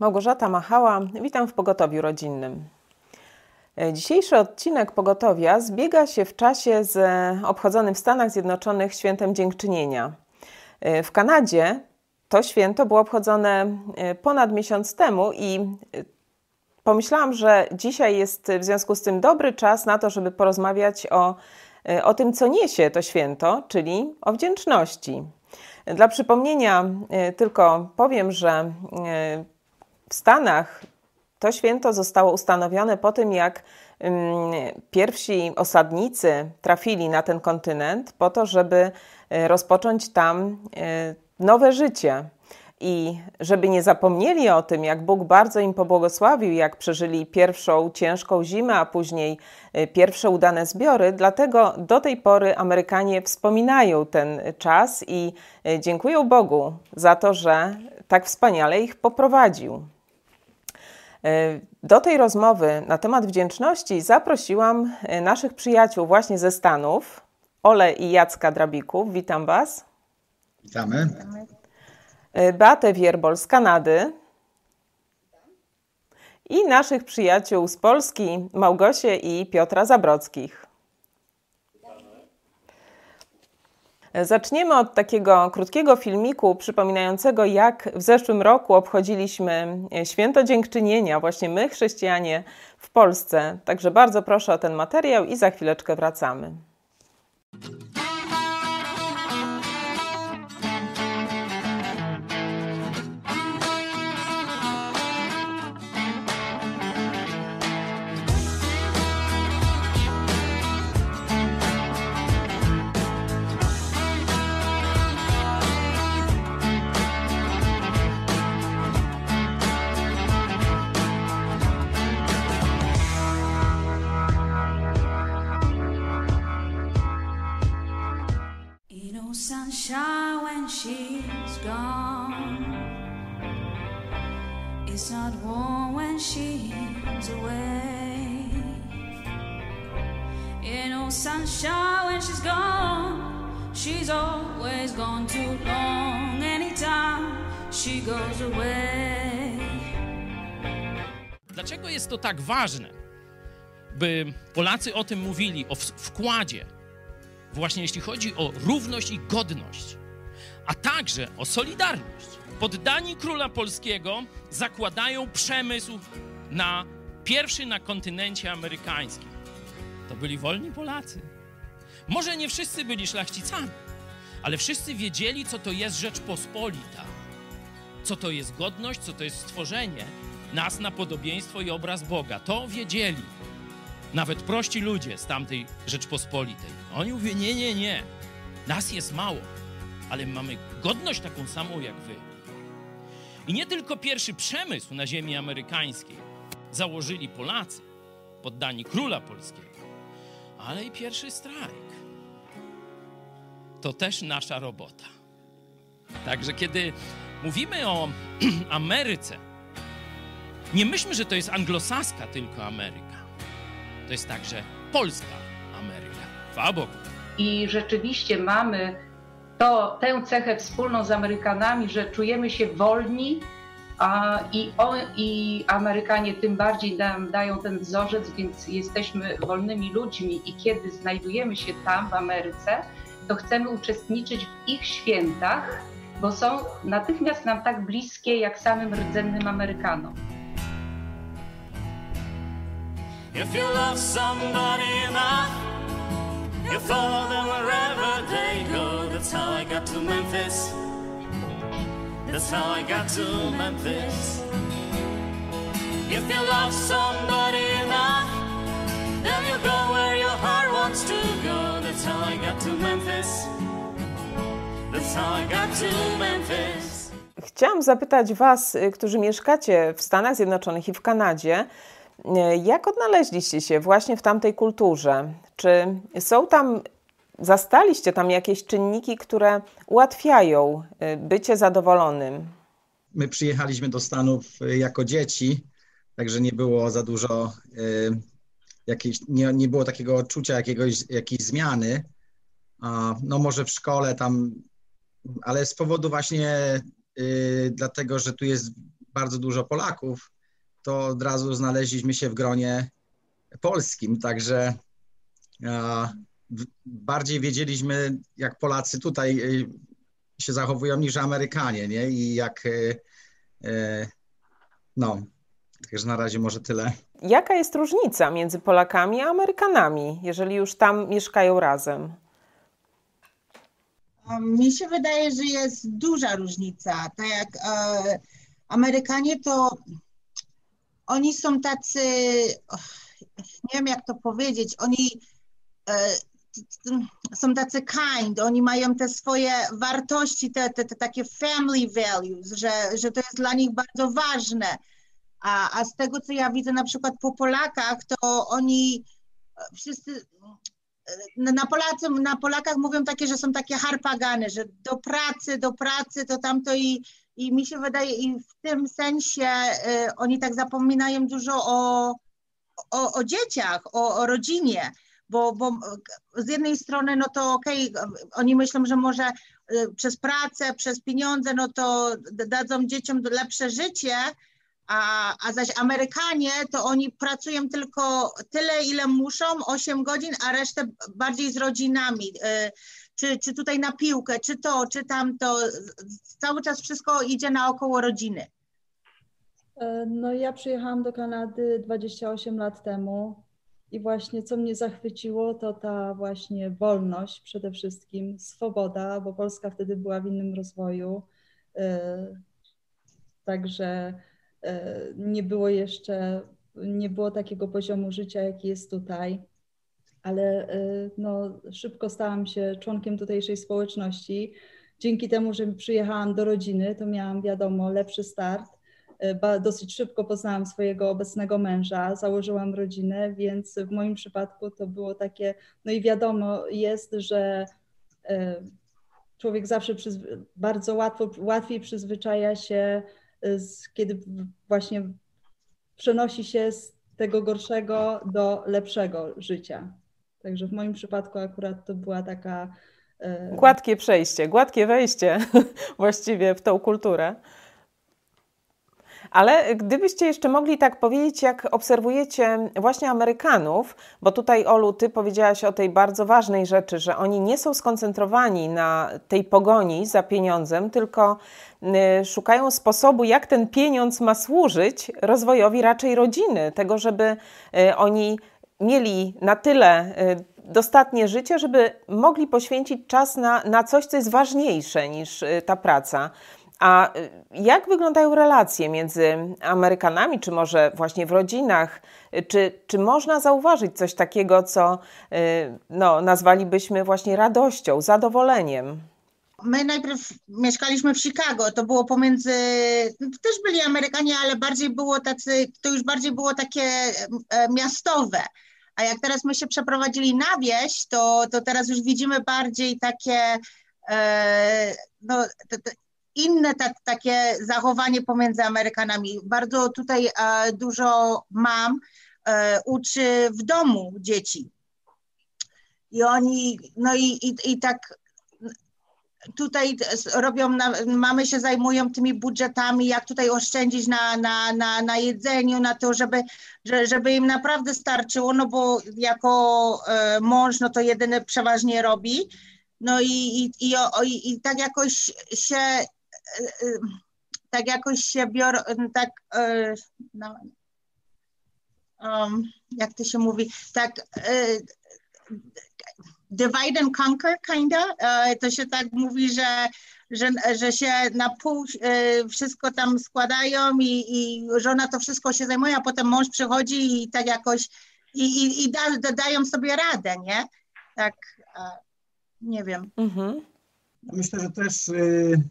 Małgorzata Machała, witam w Pogotowiu Rodzinnym. E, dzisiejszy odcinek Pogotowia zbiega się w czasie z obchodzonym w Stanach Zjednoczonych Świętem Dziękczynienia. E, w Kanadzie to święto było obchodzone e, ponad miesiąc temu i pomyślałam, że dzisiaj jest w związku z tym dobry czas na to, żeby porozmawiać o, o tym, co niesie to święto, czyli o wdzięczności. Dla przypomnienia tylko powiem, że w Stanach to święto zostało ustanowione po tym, jak pierwsi osadnicy trafili na ten kontynent po to, żeby e, rozpocząć tam e, nowe życie. I żeby nie zapomnieli o tym, jak Bóg bardzo im pobłogosławił, jak przeżyli pierwszą ciężką zimę, a później e, pierwsze udane zbiory, dlatego do tej pory Amerykanie wspominają ten czas i dziękują Bogu za to, że tak wspaniale ich poprowadził. E, do tej rozmowy na temat wdzięczności zaprosiłam e, naszych przyjaciół właśnie ze Stanów, Ole i Jacka Drabików. Witam Was. Witamy. E, Beatę Wierbol z Kanady. I naszych przyjaciół z Polski, Małgosię i Piotra Zabrockich. Zaczniemy od takiego krótkiego filmiku przypominającego, jak w zeszłym roku obchodziliśmy święto dziękczynienia, właśnie my, chrześcijanie w Polsce. Także bardzo proszę o ten materiał i za chwileczkę wracamy. Gone too long. Anytime she goes away. Dlaczego jest to tak ważne, by Polacy o tym mówili, o wkładzie właśnie jeśli chodzi o równość i godność, a także o solidarność. Poddani króla polskiego zakładają przemysł na pierwszy na kontynencie amerykańskim. To byli wolni Polacy. Może nie wszyscy byli szlachcicami, ale wszyscy wiedzieli, co to jest Rzeczpospolita, co to jest godność, co to jest stworzenie nas na podobieństwo i obraz Boga. To wiedzieli nawet prości ludzie z tamtej Rzeczpospolitej. Oni mówią, nie, nie, nie, nas jest mało, ale mamy godność taką samą jak wy. I nie tylko pierwszy przemysł na ziemi amerykańskiej założyli Polacy, poddani króla polskiego, ale i pierwszy strajk. To też nasza robota. Także kiedy mówimy o Ameryce, nie myślmy, że to jest anglosaska tylko Ameryka to jest także polska Ameryka. Chwała. I rzeczywiście mamy to, tę cechę wspólną z Amerykanami, że czujemy się wolni, a, i, o, i Amerykanie tym bardziej nam dają ten wzorzec, więc jesteśmy wolnymi ludźmi i kiedy znajdujemy się tam w Ameryce, to chcemy uczestniczyć w ich świętach, bo są natychmiast nam tak bliskie jak samym rdzennym Amerykanom. If you love somebody enough, you follow them wherever they go. That's how I got to Memphis. That's how I got to Memphis. If you love somebody enough, then you go where your heart wants to go. That's how I got to Memphis. That's how I got to Memphis. Chciałam zapytać Was, którzy mieszkacie w Stanach Zjednoczonych i w Kanadzie, E, jak odnaleźliście się właśnie w tamtej kulturze? Czy są tam, zastaliście tam jakieś czynniki, które ułatwiają e, bycie zadowolonym? My przyjechaliśmy do Stanów jako dzieci, także nie było za dużo, jakiejś, nie, nie było takiego odczucia jakiegoś, jakiejś zmiany. No może w szkole tam, ale z powodu właśnie dlatego, że tu jest bardzo dużo Polaków, to od razu znaleźliśmy się w gronie polskim, także bardziej wiedzieliśmy, jak Polacy tutaj się zachowują niż Amerykanie, nie? I jak no, także na razie może tyle. Jaka jest różnica między Polakami a Amerykanami, jeżeli już tam mieszkają razem? Mi się wydaje, że jest duża różnica. Tak jak e, Amerykanie to oni są tacy, nie wiem jak to powiedzieć, oni e, są tacy kind, oni mają te swoje wartości, te, te, te takie family values, że, że to jest dla nich bardzo ważne. A, a z tego, co ja widzę na przykład po Polakach, to oni wszyscy na, Polacy, na Polakach mówią takie, że są takie harpagany, że do pracy, do pracy, to tamto i, i mi się wydaje, i w tym sensie y, oni tak zapominają dużo o, o, o dzieciach, o, o rodzinie bo, bo z jednej strony, no to okej, okay, oni myślą, że może przez pracę, przez pieniądze, no to dadzą dzieciom lepsze życie, a, a zaś Amerykanie, to oni pracują tylko tyle, ile muszą, 8 godzin, a resztę bardziej z rodzinami. Y, czy, czy tutaj na piłkę, czy to, czy tamto. Cały czas wszystko idzie naokoło rodziny. E, no ja przyjechałam do Kanady 28 lat temu i właśnie co mnie zachwyciło, to ta właśnie wolność przede wszystkim, swoboda, bo Polska wtedy była w innym rozwoju. E, także nie było jeszcze, nie było takiego poziomu życia, jaki jest tutaj. Ale e, no, szybko stałam się członkiem tutejszej społeczności. Dzięki temu, że przyjechałam do rodziny, to miałam, wiadomo, lepszy start dosyć szybko poznałam swojego obecnego męża, założyłam rodzinę, więc w moim przypadku to było takie, no i wiadomo jest, że e, człowiek zawsze bardzo łatwo, łatwiej przyzwyczaja się, kiedy właśnie przenosi się z tego gorszego do lepszego życia. Także w moim przypadku akurat to była taka. E, gładkie przejście, gładkie wejście właściwie w tą kulturę. Ale gdybyście jeszcze mogli tak powiedzieć, jak obserwujecie właśnie Amerykanów, bo tutaj Olu, ty powiedziałaś o tej bardzo ważnej rzeczy, że oni nie są skoncentrowani na tej pogoni za pieniądzem, tylko y, szukają sposobu, jak ten pieniądz ma służyć rozwojowi raczej rodziny, tego, żeby y, oni mieli na tyle y, dostatnie życie, żeby mogli poświęcić czas na, na coś, co jest ważniejsze niż ta praca. A y, jak wyglądają relacje między Amerykanami, czy może właśnie w rodzinach? Czy, czy można zauważyć coś takiego, co y, no, nazwalibyśmy właśnie radością, zadowoleniem? My najpierw mieszkaliśmy w Chicago, to było pomiędzy, też byli Amerykanie, ale bardziej było tacy, to już bardziej było takie e, miastowe. A jak teraz my się przeprowadzili na wieś, to, to teraz już widzimy bardziej takie, e, no, inne tak, takie zachowanie pomiędzy Amerykanami. Bardzo tutaj e, dużo mam e, uczy w domu dzieci. I oni, no i, i, i tak tutaj robią, mamy się zajmują tymi budżetami, jak tutaj oszczędzić na, na, na, na jedzeniu, na to, żeby, żeby im naprawdę starczyło, no bo jako e, mąż, no to jedyny przeważnie robi. No i, i, i, i tak jakoś się tak jakoś się biorą, tak, no, um, jak to się mówi, tak divide and conquer kinda, to się tak mówi, że, że, że się na pół wszystko tam składają i, i żona to wszystko się zajmuje, a potem mąż przychodzi i tak jakoś i, i, i da, dają sobie radę, nie? Tak, nie wiem. Mhm. Myślę, że też y,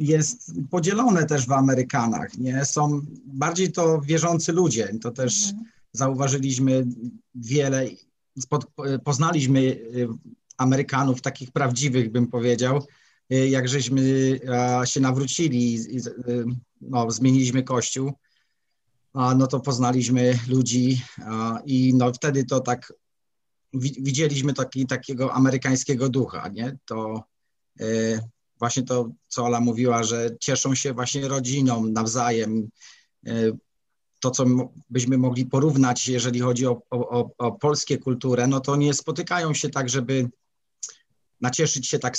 jest podzielone też w Amerykanach, nie? Są bardziej to wierzący ludzie, to też mhm. zauważyliśmy wiele, poznaliśmy y, Amerykanów takich prawdziwych, bym powiedział, y, jak żeśmy się nawrócili, y, no, zmieniliśmy kościół, no to poznaliśmy ludzi i no wtedy to tak widzieliśmy taki, takiego amerykańskiego ducha, nie? To właśnie to, co Ola mówiła, że cieszą się właśnie rodziną nawzajem. To, co byśmy mogli porównać, jeżeli chodzi o, o, o polskie kulturę, no to nie spotykają się tak, żeby nacieszyć się tak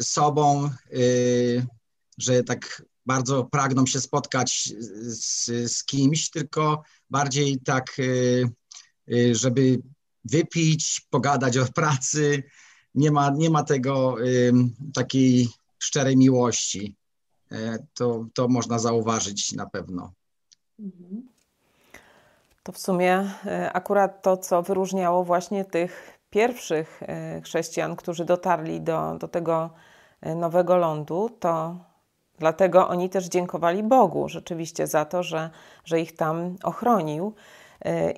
sobą, że tak bardzo pragną się spotkać z, z kimś, tylko bardziej tak, żeby wypić, pogadać o pracy. Nie ma, nie ma tego takiej szczerej miłości. E, to, to można zauważyć na pewno. To w sumie e, akurat to, co wyróżniało właśnie tych pierwszych e, chrześcijan, którzy dotarli do, do tego nowego lądu, to Dlatego oni też dziękowali Bogu rzeczywiście za to, że, że ich tam ochronił.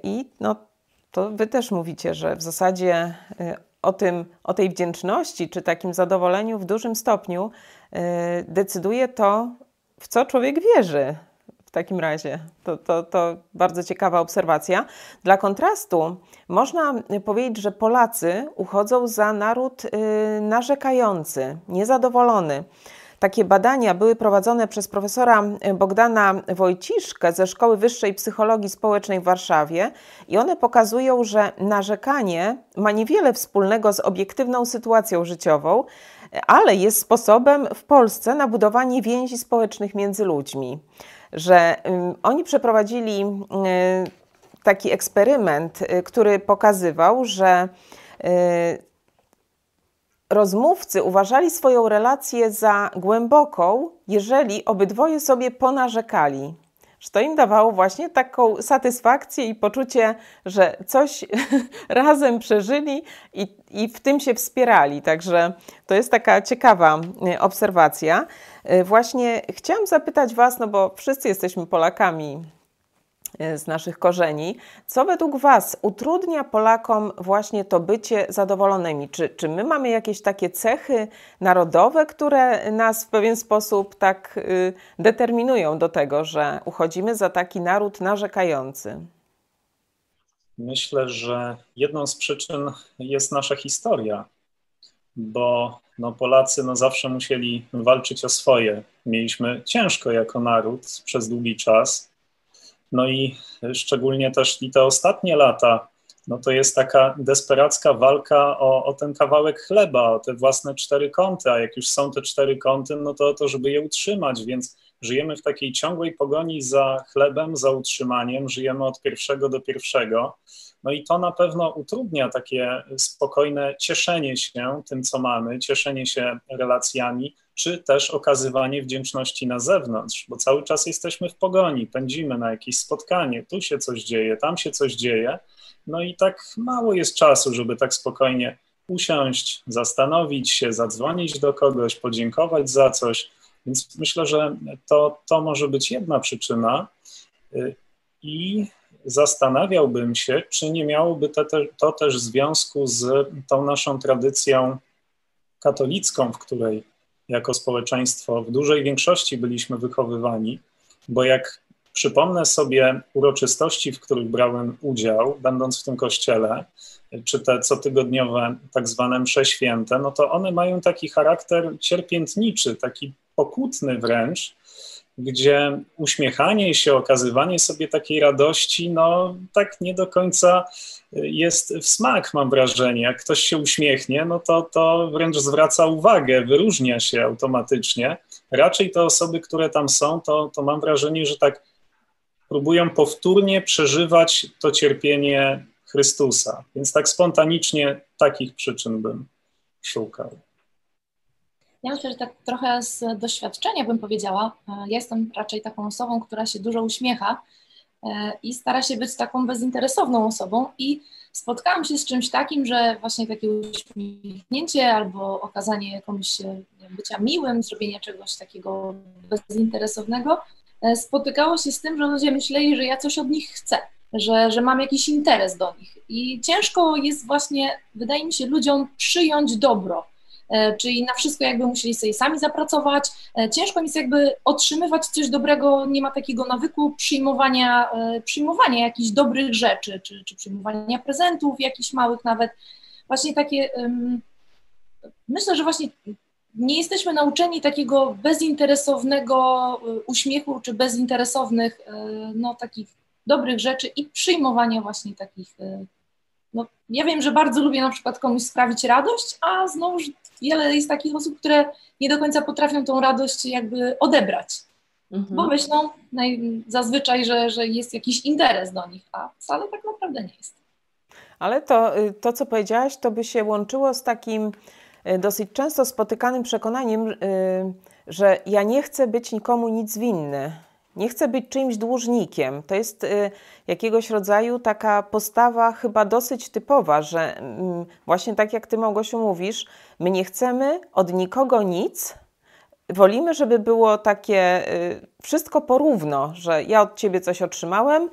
I no, to wy też mówicie, że w zasadzie o, tym, o tej wdzięczności czy takim zadowoleniu w dużym stopniu e, decyduje to, w co człowiek wierzy. W takim razie to, to, to bardzo ciekawa obserwacja. Dla kontrastu można powiedzieć, że Polacy uchodzą za naród narzekający, niezadowolony. Takie badania były prowadzone przez profesora Bogdana Wojciszkę ze Szkoły Wyższej Psychologii Społecznej w Warszawie i one pokazują, że narzekanie ma niewiele wspólnego z obiektywną sytuacją życiową, ale jest sposobem w Polsce na budowanie więzi społecznych między ludźmi. Że oni przeprowadzili taki eksperyment, y, który pokazywał, że Rozmówcy uważali swoją relację za głęboką, jeżeli obydwoje sobie ponarzekali. Że to im dawało właśnie taką satysfakcję i poczucie, że coś razem przeżyli i, i w tym się wspierali. Także to jest taka ciekawa e, obserwacja. E, właśnie chciałam zapytać Was, no bo wszyscy jesteśmy Polakami z naszych korzeni. Co według Was utrudnia Polakom właśnie to bycie zadowolonymi? Czy, czy my mamy jakieś takie cechy narodowe, które nas w pewien sposób tak y, determinują do tego, że uchodzimy za taki naród narzekający? Myślę, że jedną z przyczyn jest nasza historia, bo no, Polacy no, zawsze musieli walczyć o swoje. Mieliśmy ciężko jako naród przez długi czas no i szczególnie też i te ostatnie lata, no to jest taka desperacka walka o, o ten kawałek chleba, o te własne cztery kąty, a jak już są te cztery kąty, no to to, żeby je utrzymać, więc żyjemy w takiej ciągłej pogoni za chlebem, za utrzymaniem, żyjemy od pierwszego do pierwszego. No i to na pewno utrudnia takie spokojne cieszenie się tym, co mamy, cieszenie się relacjami, czy też okazywanie wdzięczności na zewnątrz, bo cały czas jesteśmy w pogoni, pędzimy na jakieś spotkanie, tu się coś dzieje, tam się coś dzieje, no i tak mało jest czasu, żeby tak spokojnie usiąść, zastanowić się, zadzwonić do kogoś, podziękować za coś. Więc myślę, że to, to może być jedna przyczyna. I zastanawiałbym się, czy nie miałoby to, to też związku z tą naszą tradycją katolicką, w której jako społeczeństwo w dużej większości byliśmy wychowywani, bo jak przypomnę sobie uroczystości, w których brałem udział, będąc w tym kościele, czy te cotygodniowe tak zwane msze święte, no to one mają taki charakter cierpiętniczy, taki pokutny wręcz, gdzie uśmiechanie się, okazywanie sobie takiej radości, no tak nie do końca jest w smak, mam wrażenie. Jak ktoś się uśmiechnie, no to, to wręcz zwraca uwagę, wyróżnia się automatycznie. Raczej te osoby, które tam są, to, to mam wrażenie, że tak próbują powtórnie przeżywać to cierpienie Chrystusa. Więc tak spontanicznie takich przyczyn bym szukał. Ja myślę, że tak trochę z doświadczenia bym powiedziała. Ja jestem raczej taką osobą, która się dużo uśmiecha e, i stara się być taką bezinteresowną osobą i spotkałam się z czymś takim, że właśnie takie uśmiechnięcie albo okazanie komuś bycia miłym, zrobienie czegoś takiego bezinteresownego e, spotykało się z tym, że ludzie myśleli, że ja coś od nich chcę, że, że mam jakiś interes do nich. I ciężko jest właśnie, wydaje mi się, ludziom przyjąć dobro E, czyli na wszystko jakby musieli sobie sami zapracować. E, ciężko jest jakby otrzymywać coś dobrego, nie ma takiego nawyku przyjmowania, e, przyjmowania jakichś dobrych rzeczy, czy, czy przyjmowania prezentów jakichś małych nawet. Właśnie takie, myślę, że właśnie nie jesteśmy nauczeni takiego bezinteresownego uśmiechu czy bezinteresownych, no takich dobrych rzeczy i przyjmowania właśnie takich no, ja wiem, że bardzo lubię na przykład komuś sprawić radość, a znowu wiele jest takich osób, które nie do końca potrafią tą radość jakby odebrać. Mhm. Bo myślą zazwyczaj, że, że jest jakiś interes do nich, a wcale tak naprawdę nie jest. Ale to, y, to, co powiedziałaś, to by się łączyło z takim dosyć często spotykanym przekonaniem, y, że ja nie chcę być nikomu nic winny. Nie chcę być czyimś dłużnikiem. To jest y, jakiegoś rodzaju taka postawa chyba dosyć typowa, że mm, właśnie tak jak ty Małgosiu mówisz, my nie chcemy od nikogo nic, wolimy, żeby było takie wszystko porówno, że ja od ciebie coś otrzymałem,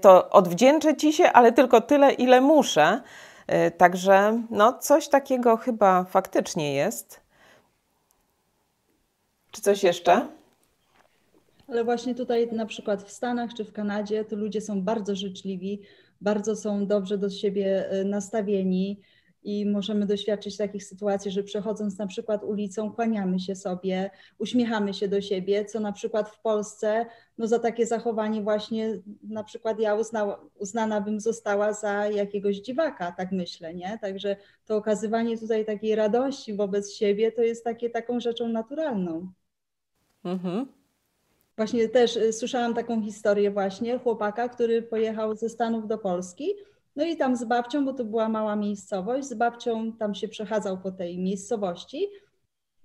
to odwdzięczę ci się, ale tylko tyle, ile muszę. Także no, coś takiego chyba faktycznie jest. Czy coś jeszcze? Ale właśnie tutaj na przykład w Stanach czy w Kanadzie to ludzie są bardzo życzliwi, bardzo są dobrze do siebie e, nastawieni i możemy doświadczyć takich sytuacji, że przechodząc na przykład ulicą, kłaniamy się sobie, uśmiechamy się do siebie, co na przykład w Polsce, no za takie zachowanie właśnie na przykład ja uznała, uznana bym została za jakiegoś dziwaka, tak myślę, nie? Także to okazywanie tutaj takiej radości wobec siebie to jest takie, taką rzeczą naturalną. Mhm. Właśnie też y, słyszałam taką historię właśnie chłopaka, który pojechał ze Stanów do Polski. No i tam z babcią, bo to była mała miejscowość, z babcią tam się przechadzał po tej miejscowości.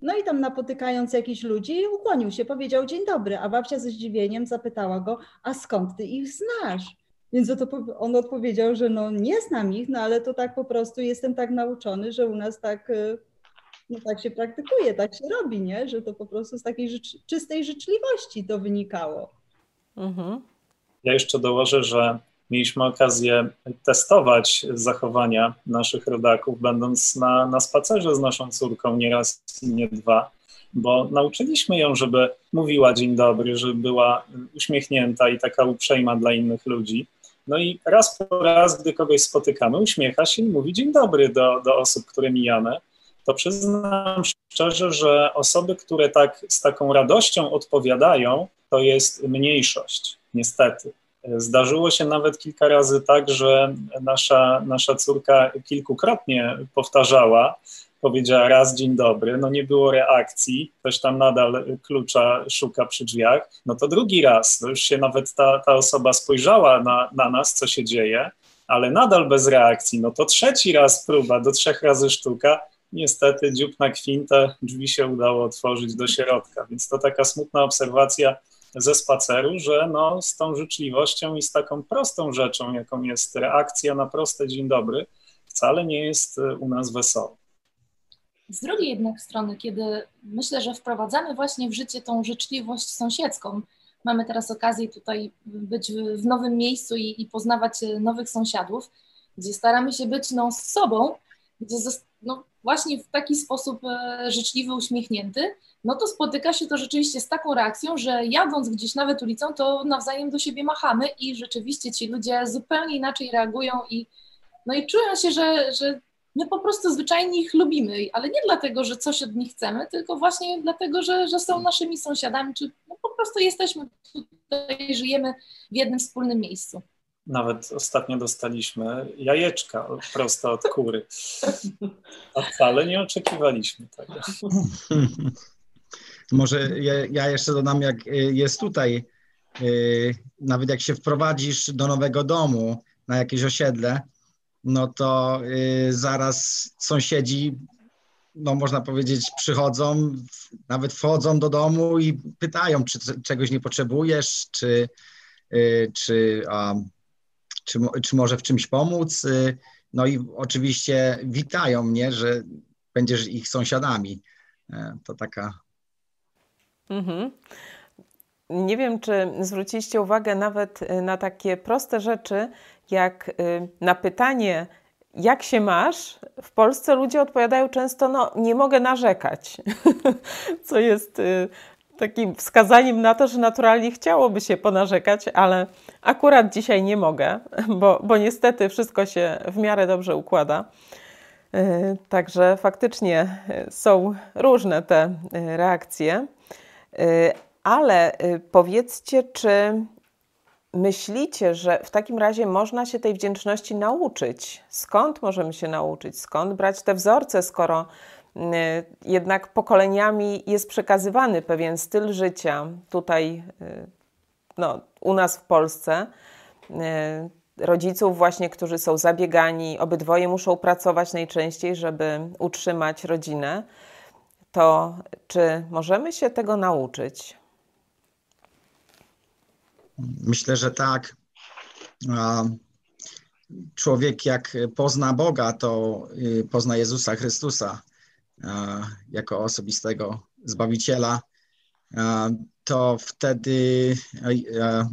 No i tam napotykając jakichś ludzi, ukłonił się, powiedział dzień dobry, a babcia ze zdziwieniem zapytała go, a skąd ty ich znasz? Więc on odpowiedział, że no nie znam ich, no ale to tak po prostu jestem tak nauczony, że u nas tak y, no tak się praktykuje, tak się robi, nie? Że to po prostu z takiej życz czystej życzliwości to wynikało. Mhm. Ja jeszcze dołożę, że mieliśmy okazję testować zachowania naszych rodaków, będąc na, na spacerze z naszą córką nie raz i nie dwa, bo nauczyliśmy ją, żeby mówiła dzień dobry, żeby była uśmiechnięta i taka uprzejma dla innych ludzi. No i raz po raz, gdy kogoś spotykamy, uśmiecha się i mówi dzień dobry do, do osób, które mijamy to przyznam szczerze, że osoby, które tak z taką radością odpowiadają, to jest mniejszość, niestety. Zdarzyło się nawet kilka razy tak, że nasza, nasza córka kilkukrotnie powtarzała, powiedziała raz dzień dobry, no nie było reakcji, ktoś tam nadal klucza szuka przy drzwiach, no to drugi raz, to już się nawet ta, ta osoba spojrzała na, na nas, co się dzieje, ale nadal bez reakcji, no to trzeci raz próba, do trzech razy sztuka, niestety dziób na kwintę, drzwi się udało otworzyć do środka. Więc to taka smutna obserwacja ze spaceru, że no, z tą życzliwością i z taką prostą rzeczą, jaką jest reakcja na proste dzień dobry, wcale nie jest e, u nas wesoło. Z drugiej jednak strony, kiedy myślę, że wprowadzamy właśnie w życie tą życzliwość sąsiedzką, mamy teraz okazję tutaj być w nowym miejscu i, i poznawać e, nowych sąsiadów, gdzie staramy się być no, z sobą, gdzie no, właśnie w taki sposób e, życzliwy, uśmiechnięty, no to spotyka się to rzeczywiście z taką reakcją, że jadąc gdzieś nawet ulicą, to nawzajem do siebie machamy i rzeczywiście ci ludzie zupełnie inaczej reagują i, no i czują się, że, że my po prostu zwyczajnie ich lubimy, ale nie dlatego, że coś od nich chcemy, tylko właśnie dlatego, że, że są naszymi sąsiadami, czy no po prostu jesteśmy tutaj, żyjemy w jednym wspólnym miejscu. Nawet ostatnio dostaliśmy jajeczka prosto od kury. A wcale nie oczekiwaliśmy tego. Może ja, ja jeszcze dodam, jak y, jest tutaj, y, nawet jak się wprowadzisz do nowego domu na jakieś osiedle, no to y, zaraz sąsiedzi, no można powiedzieć, przychodzą, nawet wchodzą do domu i pytają, czy czegoś nie potrzebujesz, czy, czy czy, czy może w czymś pomóc. Y, no i oczywiście witają mnie, że będziesz ich sąsiadami. E, to taka. Mhm. Nie wiem, czy zwróciliście uwagę nawet y, na takie proste rzeczy, jak y, na pytanie, jak się masz, w Polsce ludzie odpowiadają często, no nie mogę narzekać, co jest takim wskazaniem na to, że naturalnie chciałoby się ponarzekać, ale akurat dzisiaj nie mogę, bo, bo niestety wszystko się w miarę dobrze układa. Także faktycznie są różne te reakcje, ale powiedzcie, czy myślicie, że w takim razie można się tej wdzięczności nauczyć? Skąd możemy się nauczyć? Skąd brać te wzorce, skoro y, jednak pokoleniami jest przekazywany pewien styl życia tutaj, y, no, u nas w Polsce? Y, rodziców, właśnie, którzy są zabiegani, obydwoje muszą pracować najczęściej, żeby utrzymać rodzinę. To czy możemy się tego nauczyć? Myślę, że tak. Człowiek, jak pozna Boga, to y, pozna Jezusa Chrystusa jako osobistego Zbawiciela, to wtedy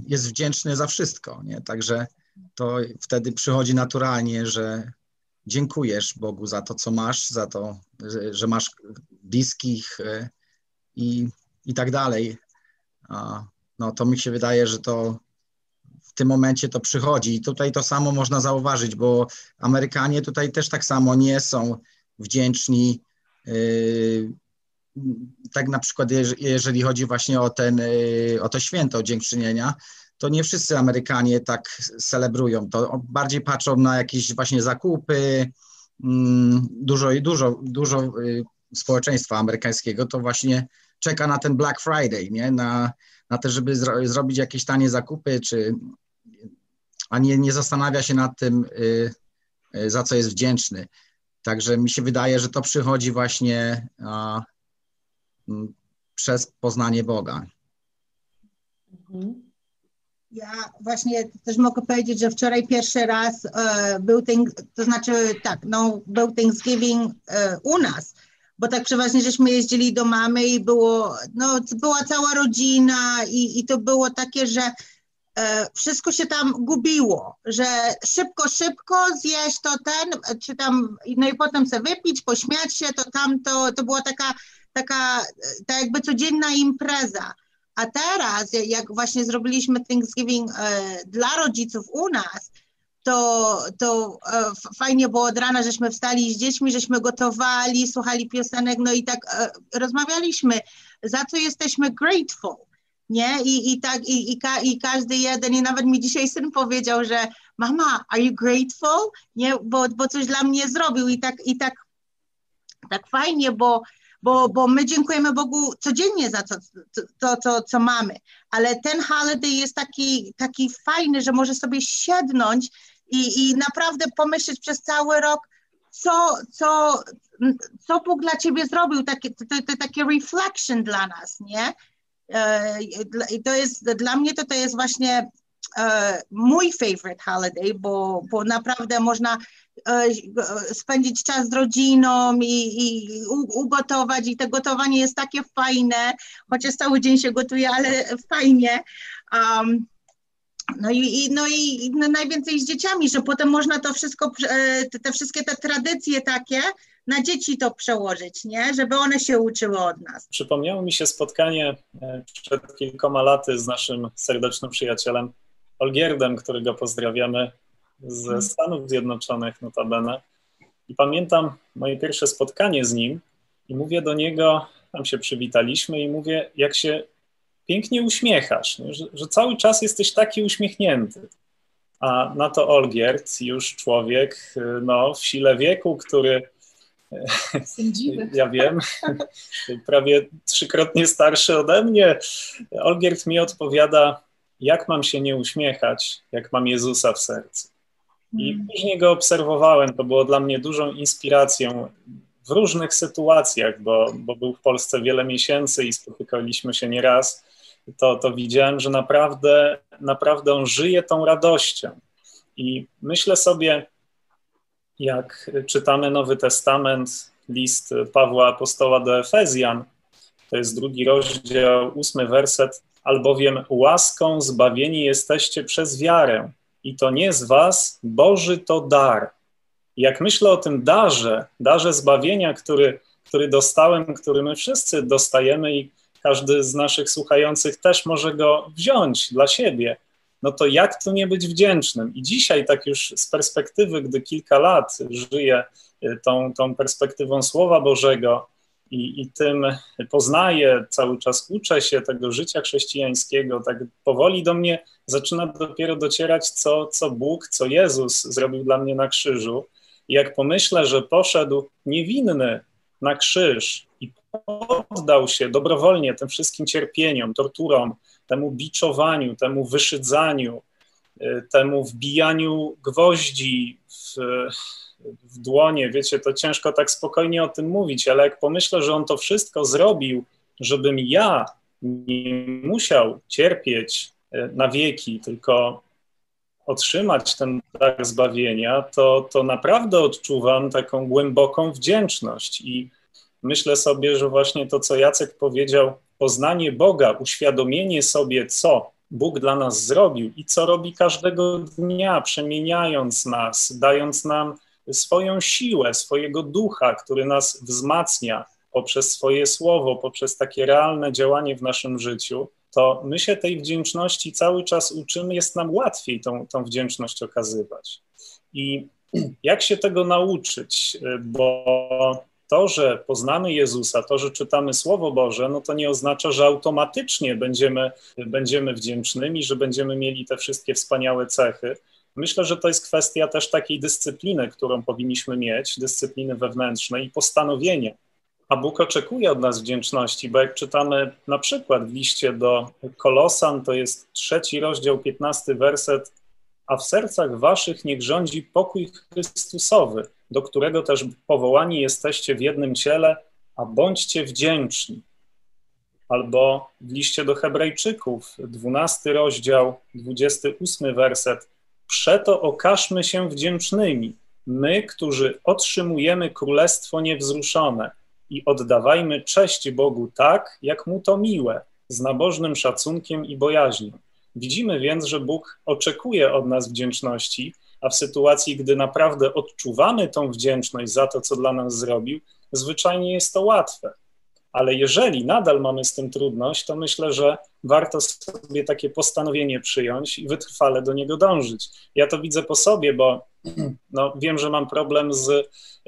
jest wdzięczny za wszystko. Nie? Także to wtedy przychodzi naturalnie, że dziękujesz Bogu za to, co masz, za to, że masz bliskich i, i tak dalej no to mi się wydaje, że to w tym momencie to przychodzi. I tutaj to samo można zauważyć, bo Amerykanie tutaj też tak samo nie są wdzięczni. Yy, tak na przykład, jeżeli chodzi właśnie o, ten, yy, o to święto dziękczynienia, to nie wszyscy Amerykanie tak celebrują. To bardziej patrzą na jakieś właśnie zakupy. Mm, dużo i dużo, dużo yy, społeczeństwa amerykańskiego to właśnie czeka na ten Black Friday, nie? Na, na to, żeby zro, zrobić jakieś tanie zakupy, czy, a nie, nie zastanawia się nad tym, za co jest wdzięczny. Także mi się wydaje, że to przychodzi właśnie a, m, przez poznanie Boga. Ja właśnie też mogę powiedzieć, że wczoraj pierwszy raz e, był, ten, to znaczy tak, no, był Thanksgiving e, u nas bo tak przeważnie żeśmy jeździli do mamy i było, no, była cała rodzina i, i to było takie, że wszystko się tam gubiło, że szybko, szybko zjeść to ten, czy tam, no i potem sobie wypić, pośmiać się, to tamto, to była taka, taka, tak jakby codzienna impreza. A teraz, jak właśnie zrobiliśmy Thanksgiving e, dla rodziców u nas, to, to e, fajnie było od rana, żeśmy wstali z dziećmi, żeśmy gotowali, słuchali piosenek, no i tak e, rozmawialiśmy, za co jesteśmy grateful, nie? I, i tak, i, i, ka, i każdy jeden, i nawet mi dzisiaj syn powiedział, że mama, are you grateful? Nie, bo, bo coś dla mnie zrobił i tak, i tak, tak fajnie, bo, bo, bo my dziękujemy Bogu codziennie za to, to, to, co mamy, ale ten holiday jest taki, taki fajny, że może sobie siednąć i, i naprawdę pomyśleć przez cały rok, co, co, co Bóg dla ciebie zrobił, takie, to, to, takie reflection dla nas, nie? E, I to jest, dla mnie to, to jest właśnie e, mój favorite holiday, bo, bo naprawdę można e, spędzić czas z rodziną i, i ugotować i to gotowanie jest takie fajne, chociaż cały dzień się gotuje, ale fajnie. Um, no i, i, no i no najwięcej z dzieciami, że potem można to wszystko, te, te, wszystkie te tradycje takie na dzieci to przełożyć, nie? Żeby one się uczyły od nas. Przypomniało mi się spotkanie e, przed kilkoma laty z naszym serdecznym przyjacielem Olgierdem, którego pozdrawiamy ze mhm. Stanów Zjednoczonych notabene. I pamiętam moje pierwsze spotkanie z nim i mówię do niego, tam się przywitaliśmy i mówię, jak się pięknie uśmiechasz, że, że, cały czas jesteś taki uśmiechnięty. A na to Olgierd, już człowiek no, w sile wieku, który Sędziwy. ja wiem, prawie trzykrotnie starszy ode mnie, Olgierd mi odpowiada, jak mam się nie uśmiechać, jak mam Jezusa w sercu. I hmm. później go obserwowałem, to było dla mnie dużą inspiracją w różnych sytuacjach, bo, bo był w Polsce wiele miesięcy i spotykaliśmy się nieraz to, to widziałem, że naprawdę, naprawdę on żyje tą radością. I myślę sobie, jak czytamy Nowy Testament, list Pawła Apostoła do Efezjan, to jest drugi rozdział, ósmy werset, albowiem łaską zbawieni jesteście przez wiarę i to nie z was, Boży to dar. Jak myślę o tym darze, darze zbawienia, który, który dostałem, który my wszyscy dostajemy i każdy z naszych słuchających też może go wziąć dla siebie. No to jak tu nie być wdzięcznym? I dzisiaj, tak już z perspektywy, gdy kilka lat żyję y, tą, tą perspektywą Słowa Bożego i, i tym poznaję, cały czas uczę się tego życia chrześcijańskiego, tak powoli do mnie zaczyna dopiero docierać, co, co Bóg, co Jezus zrobił dla mnie na krzyżu. I jak pomyślę, że poszedł niewinny na krzyż i poddał się dobrowolnie tym wszystkim cierpieniom, torturom, temu biczowaniu, temu wyszydzaniu, y, temu wbijaniu gwoździ w, w dłonie. Wiecie, to ciężko tak spokojnie o tym mówić, ale jak pomyślę, że on to wszystko zrobił, żebym ja nie musiał cierpieć y, na wieki, tylko otrzymać ten dar zbawienia, to, to naprawdę odczuwam taką głęboką wdzięczność i myślę sobie, że właśnie to, co Jacek powiedział, poznanie Boga, uświadomienie sobie, co Bóg dla nas zrobił i co robi każdego dnia, przemieniając nas, dając nam swoją siłę, swojego ducha, który nas wzmacnia poprzez swoje słowo, poprzez takie realne działanie w naszym życiu, to my się tej wdzięczności cały czas uczymy, jest nam łatwiej tą, tą wdzięczność okazywać. I jak się tego nauczyć? Bo to, że poznamy Jezusa, to, że czytamy Słowo Boże, no to nie oznacza, że automatycznie będziemy, będziemy wdzięcznymi, że będziemy mieli te wszystkie wspaniałe cechy. Myślę, że to jest kwestia też takiej dyscypliny, którą powinniśmy mieć, dyscypliny wewnętrznej i postanowienia. A Bóg oczekuje od nas wdzięczności, bo jak czytamy na przykład w liście do Kolosan, to jest trzeci rozdział, piętnasty werset, a w sercach waszych niech rządzi pokój Chrystusowy, do którego też powołani jesteście w jednym ciele, a bądźcie wdzięczni. Albo w liście do Hebrajczyków, 12 rozdział, 28 werset. Przeto okażmy się wdzięcznymi, my, którzy otrzymujemy królestwo niewzruszone i oddawajmy cześć Bogu tak, jak mu to miłe, z nabożnym szacunkiem i bojaźnią. Widzimy więc, że Bóg oczekuje od nas wdzięczności, a w sytuacji, gdy naprawdę odczuwamy tą wdzięczność za to, co dla nas zrobił, zwyczajnie jest to łatwe. Ale jeżeli nadal mamy z tym trudność, to myślę, że warto sobie takie postanowienie przyjąć i wytrwale do niego dążyć. Ja to widzę po sobie, bo no, wiem, że mam problem z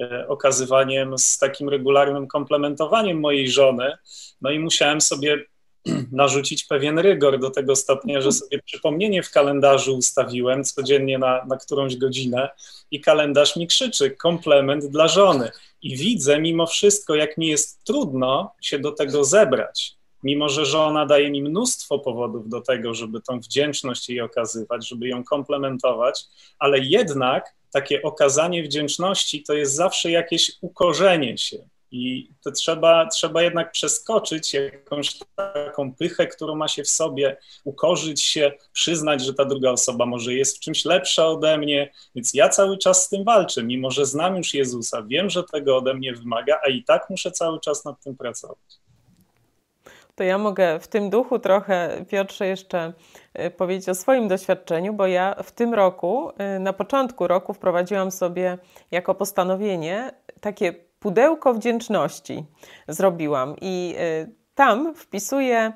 e, okazywaniem, z takim regularnym komplementowaniem mojej żony, no i musiałem sobie narzucić pewien rygor do tego stopnia, że sobie przypomnienie w kalendarzu ustawiłem codziennie na, na którąś godzinę i kalendarz mi krzyczy komplement dla żony. I widzę mimo wszystko, jak mi jest trudno się do tego zebrać. Mimo, że żona daje mi mnóstwo powodów do tego, żeby tą wdzięczność jej okazywać, żeby ją komplementować, ale jednak takie okazanie wdzięczności to jest zawsze jakieś ukorzenie się, i to trzeba, trzeba jednak przeskoczyć jakąś taką pychę, którą ma się w sobie, ukorzyć się, przyznać, że ta druga osoba może jest w czymś lepsza ode mnie. Więc ja cały czas z tym walczę, mimo że znam już Jezusa, wiem, że tego ode mnie wymaga, a i tak muszę cały czas nad tym pracować. To ja mogę w tym duchu trochę, Piotrze, jeszcze y, powiedzieć o swoim doświadczeniu, bo ja w tym roku, y, na początku roku, wprowadziłam sobie jako postanowienie takie pudełko wdzięczności zrobiłam i y, tam wpisuję,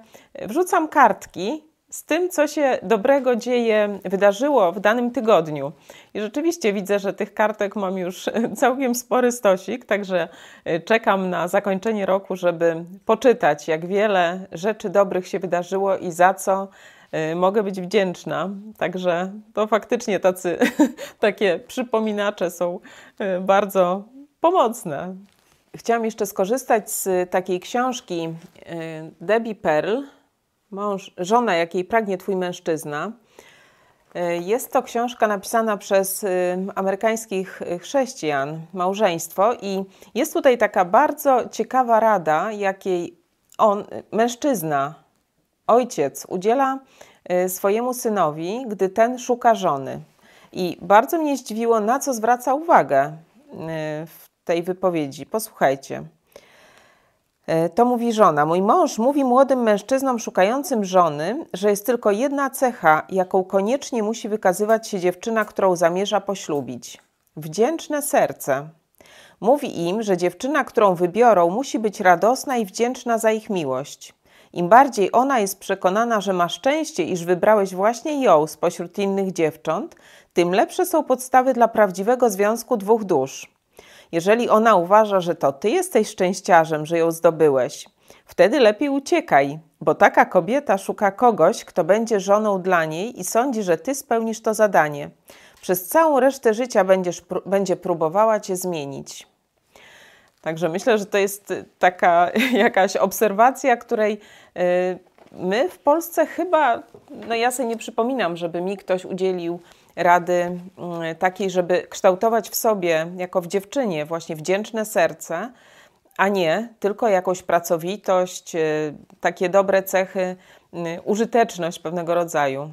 wrzucam kartki z tym, co się dobrego dzieje, wydarzyło w danym tygodniu. I rzeczywiście widzę, że tych kartek mam już całkiem spory stosik, także y, czekam na zakończenie roku, żeby poczytać, jak wiele rzeczy dobrych się wydarzyło i za co y, mogę być wdzięczna. Także to faktycznie tacy, takie przypominacze są bardzo pomocne. Chciałam jeszcze skorzystać z takiej książki y, Debbie Pearl, mąż, żona jakiej pragnie twój mężczyzna. Y, jest to książka napisana przez y, amerykańskich chrześcijan, małżeństwo, i jest tutaj taka bardzo ciekawa rada, jakiej on, mężczyzna, ojciec, udziela swojemu synowi, gdy ten szuka żony. I bardzo mnie zdziwiło, na co zwraca uwagę w tej wypowiedzi. Posłuchajcie. E, to mówi żona. Mój mąż mówi młodym mężczyznom szukającym żony, że jest tylko jedna cecha, jaką koniecznie musi wykazywać się dziewczyna, którą zamierza poślubić: wdzięczne serce. Mówi im, że dziewczyna, którą wybiorą, musi być radosna i wdzięczna za ich miłość. Im bardziej ona jest przekonana, że ma szczęście, iż wybrałeś właśnie ją spośród innych dziewcząt, tym lepsze są podstawy dla prawdziwego związku dwóch dusz. Jeżeli ona uważa, że to ty jesteś szczęściarzem, że ją zdobyłeś, wtedy lepiej uciekaj, bo taka kobieta szuka kogoś, kto będzie żoną dla niej i sądzi, że ty spełnisz to zadanie. Przez całą resztę życia będziesz, będzie próbowała cię zmienić. Także myślę, że to jest taka jakaś obserwacja, której y, my w Polsce chyba, no ja sobie nie przypominam, żeby mi ktoś udzielił rady y, takiej, żeby kształtować w sobie, jako w dziewczynie, właśnie wdzięczne serce, a nie tylko jakąś pracowitość, y, takie dobre cechy, użyteczność pewnego rodzaju.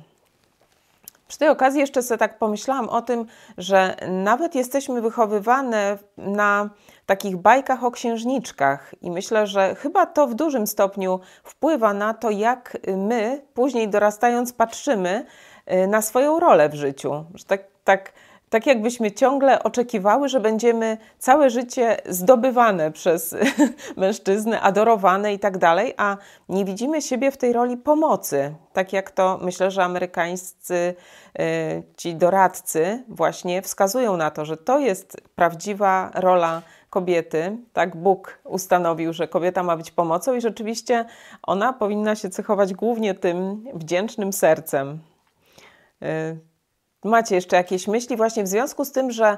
Przy tej okazji jeszcze sobie tak pomyślałam o tym, że nawet jesteśmy wychowywane na takich bajkach o księżniczkach i myślę, że chyba to w dużym stopniu wpływa na to, jak my później dorastając patrzymy y, na swoją rolę w życiu. Że tak, tak tak jakbyśmy ciągle oczekiwały, że będziemy całe życie zdobywane przez mężczyznę, adorowane i tak dalej, a nie widzimy siebie w tej roli pomocy. Tak jak to myślę, że amerykańscy y, ci doradcy właśnie wskazują na to, że to jest prawdziwa rola kobiety. Tak Bóg ustanowił, że kobieta ma być pomocą i rzeczywiście ona powinna się cechować głównie tym wdzięcznym sercem. Y, Macie jeszcze jakieś myśli właśnie w związku z tym, że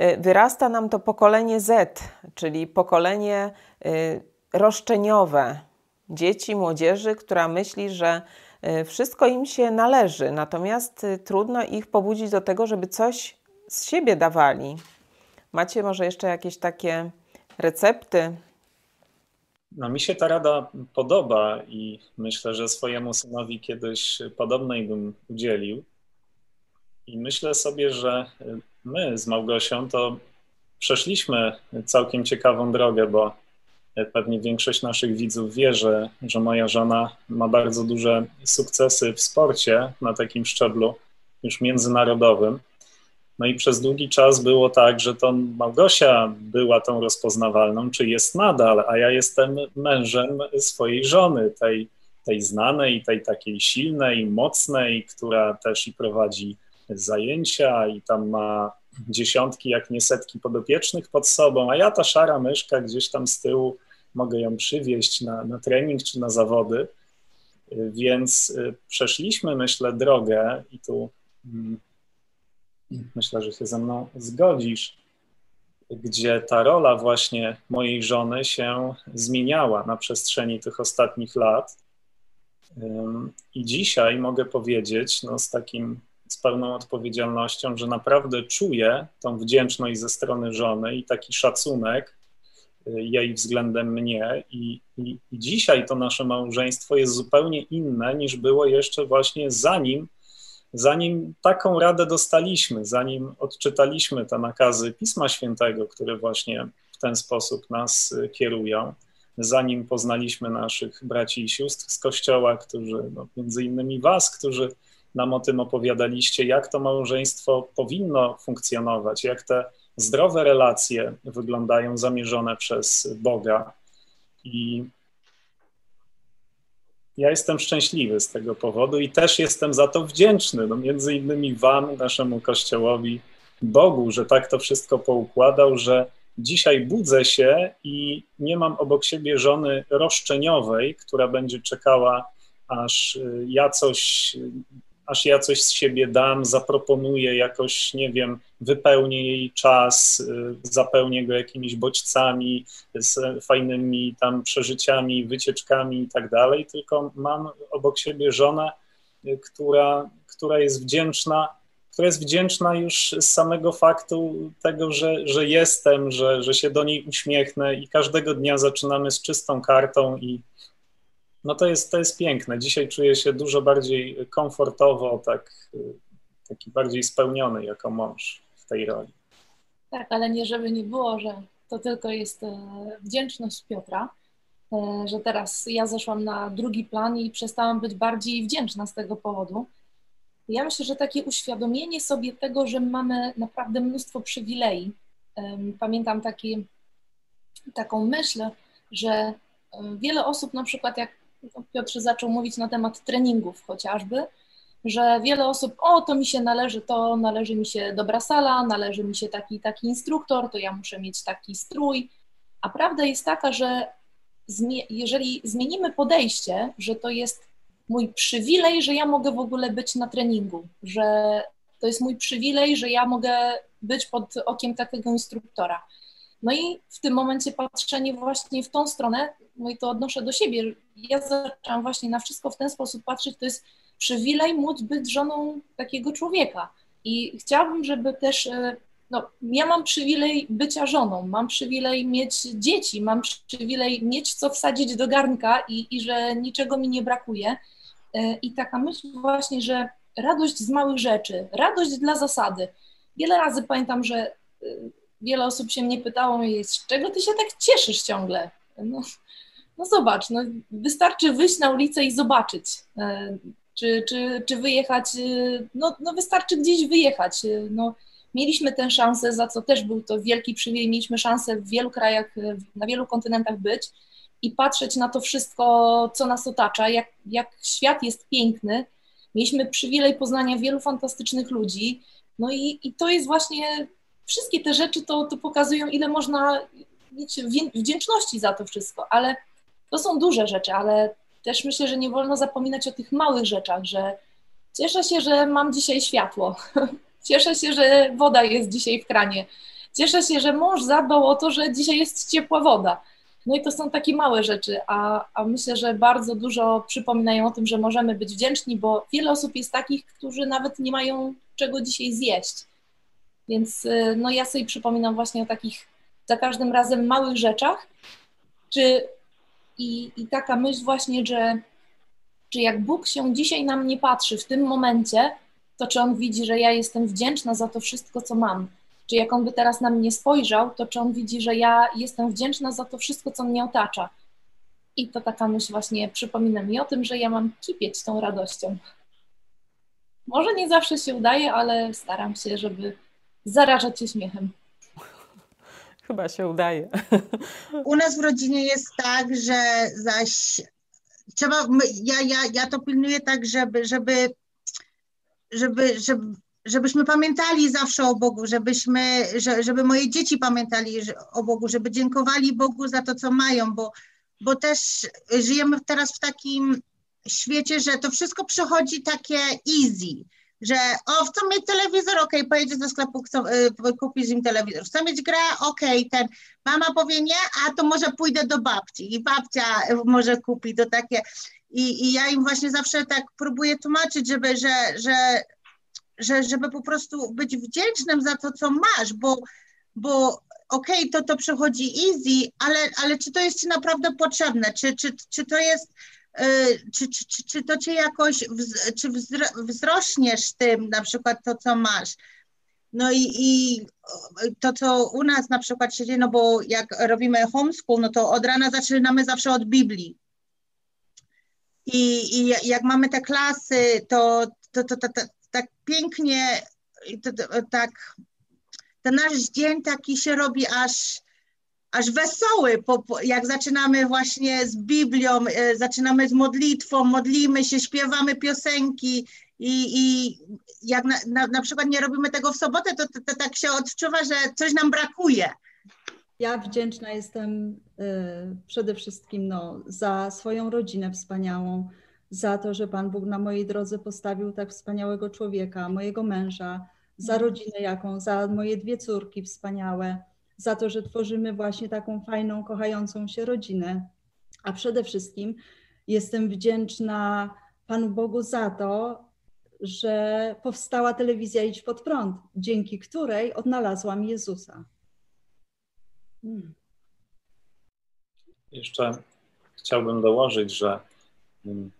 y, wyrasta nam to pokolenie Z, czyli pokolenie y, roszczeniowe dzieci, młodzieży, która myśli, że wszystko im się należy, natomiast trudno ich pobudzić do tego, żeby coś z siebie dawali. Macie może jeszcze jakieś takie recepty? No, mi się ta rada podoba i myślę, że swojemu synowi kiedyś podobnej bym udzielił. I myślę sobie, że my z Małgosią to przeszliśmy całkiem ciekawą drogę, bo pewnie większość naszych widzów wie, że, że moja żona ma bardzo duże sukcesy w sporcie na takim szczeblu już międzynarodowym. No i przez długi czas było tak, że to Małgosia była tą rozpoznawalną, czy jest nadal, a ja jestem mężem swojej żony, tej, tej znanej, tej takiej silnej, mocnej, która też i prowadzi zajęcia i tam ma dziesiątki, jak nie setki podopiecznych pod sobą, a ja ta szara myszka gdzieś tam z tyłu mogę ją przywieźć na, na trening czy na zawody. Więc y, przeszliśmy, myślę, drogę i tu mm, myślę, że się ze mną zgodzisz, gdzie ta rola właśnie mojej żony się zmieniała na przestrzeni tych ostatnich lat. I dzisiaj mogę powiedzieć, no, z takim z pełną odpowiedzialnością, że naprawdę czuję tą wdzięczność ze strony żony i taki szacunek y, jej względem mnie. I, i, I, dzisiaj to nasze małżeństwo jest zupełnie inne niż było jeszcze właśnie zanim, zanim taką radę dostaliśmy, zanim odczytaliśmy te nakazy Pisma Świętego, które właśnie w ten sposób nas y, kierują. Zanim poznaliśmy naszych braci i sióstr z kościoła, którzy, no, między innymi Was, którzy nam o tym opowiadaliście, jak to małżeństwo powinno funkcjonować, jak te zdrowe relacje wyglądają zamierzone przez Boga. I ja jestem szczęśliwy z tego powodu i też jestem za to wdzięczny, no między innymi Wam, naszemu Kościołowi, Bogu, że tak to wszystko poukładał, że dzisiaj budzę się i nie mam obok siebie żony roszczeniowej, która będzie czekała, aż ja coś aż ja coś z siebie dam, zaproponuję jakoś, nie wiem, wypełnię jej czas, y, zapełnię go jakimiś bodźcami, z fajnymi tam przeżyciami, wycieczkami i tak dalej, tylko mam obok siebie żonę, y, która, która jest wdzięczna, która jest wdzięczna już z samego faktu tego, że, że jestem, że, że się do niej uśmiechnę i każdego dnia zaczynamy z czystą kartą i, no to jest, to jest piękne. Dzisiaj czuję się dużo bardziej komfortowo, tak, taki bardziej spełniony jako mąż w tej roli. Tak, ale nie żeby nie było, że to tylko jest e, wdzięczność Piotra, e, że teraz ja zeszłam na drugi plan i przestałam być bardziej wdzięczna z tego powodu. Ja myślę, że takie uświadomienie sobie tego, że mamy naprawdę mnóstwo przywilei. Pamiętam taki, taką myśl, że wiele osób na przykład jak Piotr zaczął mówić na temat treningów chociażby, że wiele osób, o to mi się należy to, należy mi się dobra sala, należy mi się taki taki instruktor, to ja muszę mieć taki strój. A prawda jest taka, że jeżeli zmienimy podejście, że to jest mój przywilej, że ja mogę w ogóle być na treningu, że to jest mój przywilej, że ja mogę być pod okiem takiego instruktora. No i w tym momencie patrzenie właśnie w tą stronę, no i to odnoszę do siebie. Ja zaczęłam właśnie na wszystko w ten sposób patrzeć, to jest przywilej móc być żoną takiego człowieka. I chciałabym, żeby też, e, no, ja mam przywilej bycia żoną, mam przywilej mieć dzieci, mam przywilej mieć co wsadzić do garnka i, i że niczego mi nie brakuje. E, I taka myśl właśnie, że radość z małych rzeczy, radość dla zasady. Wiele razy pamiętam, że e, wiele osób się mnie pytało, z czego ty się tak cieszysz ciągle? No, no zobacz, no, wystarczy wyjść na ulicę i zobaczyć czy, czy, czy wyjechać, y, no, no wystarczy gdzieś wyjechać. Y, no, mieliśmy tę szansę, za co też był to wielki przywilej, mieliśmy szansę w wielu krajach, na wielu kontynentach być i patrzeć na to wszystko, co nas otacza, jak, jak świat jest piękny. Mieliśmy przywilej poznania wielu fantastycznych ludzi, no i, i to jest właśnie, wszystkie te rzeczy to, to pokazują, ile można mieć wdzięczności za to wszystko, ale to są duże rzeczy, ale też myślę, że nie wolno zapominać o tych małych rzeczach, że cieszę się, że mam dzisiaj światło, cieszę się, że woda jest dzisiaj w kranie, cieszę się, że mąż zadbał o to, że dzisiaj jest ciepła woda. No i to są takie małe rzeczy, a, a myślę, że bardzo dużo przypominają o tym, że możemy być wdzięczni, bo wiele osób jest takich, którzy nawet nie mają czego dzisiaj zjeść. Więc y, no ja sobie przypominam właśnie o takich za każdym razem małych rzeczach, czy i, I taka myśl właśnie, że czy jak Bóg się dzisiaj na mnie patrzy w tym momencie, to czy On widzi, że ja jestem wdzięczna za to wszystko, co mam? Czy jak On by teraz na mnie spojrzał, to czy On widzi, że ja jestem wdzięczna za to wszystko, co mnie otacza? I to taka myśl właśnie przypomina mi o tym, że ja mam kipieć tą radością. Może nie zawsze się udaje, ale staram się, żeby zarażać się śmiechem. Chyba się udaje. U nas w rodzinie jest tak, że zaś trzeba, ja, ja, ja to pilnuję tak, żeby, żeby, żeby, żeby żebyśmy pamiętali zawsze o Bogu, żebyśmy, żeby moje dzieci pamiętali o Bogu, żeby dziękowali Bogu za to, co mają, bo, bo też żyjemy teraz w takim świecie, że to wszystko przychodzi takie easy że o, chcą mieć telewizor, okej, okay, pojedziesz do sklepu, chcą, y, kupisz im telewizor, chcą mieć grę, okej, okay, ten, mama powie nie, a to może pójdę do babci i babcia może kupi, to takie, i, i ja im właśnie zawsze tak próbuję tłumaczyć, żeby, że, że, że, żeby po prostu być wdzięcznym za to, co masz, bo, bo okej, okay, to to przychodzi easy, ale, ale czy to jest ci naprawdę potrzebne, czy, czy, czy to jest Y, czy, czy, czy, czy to cię jakoś, czy wzrośniesz tym na przykład to, co masz. No i, i to, co u nas na przykład się dzieje, no bo jak robimy homeschool, no to od rana zaczynamy zawsze od Biblii. I, i jak mamy te klasy, to, to, to, to, to tak pięknie, to, to, tak, ten nasz dzień taki się robi aż aż wesoły, jak zaczynamy właśnie z Biblią, e, zaczynamy z modlitwą, modlimy się, śpiewamy piosenki i, i jak na, na, na przykład nie robimy tego w sobotę, to, to, to, tak się odczuwa, że coś nam brakuje. Ja wdzięczna jestem y, przede wszystkim no, za swoją rodzinę wspaniałą, za to, że Pan Bóg na mojej drodze postawił tak wspaniałego człowieka, mojego męża, za rodzinę jaką, za moje dwie córki wspaniałe za to, że tworzymy właśnie taką fajną, kochającą się rodzinę. A przede wszystkim jestem wdzięczna Panu Bogu za to, że powstała telewizja Idź Pod Prąd, dzięki której odnalazłam Jezusa. Hmm. Jeszcze chciałbym dołożyć, że hmm,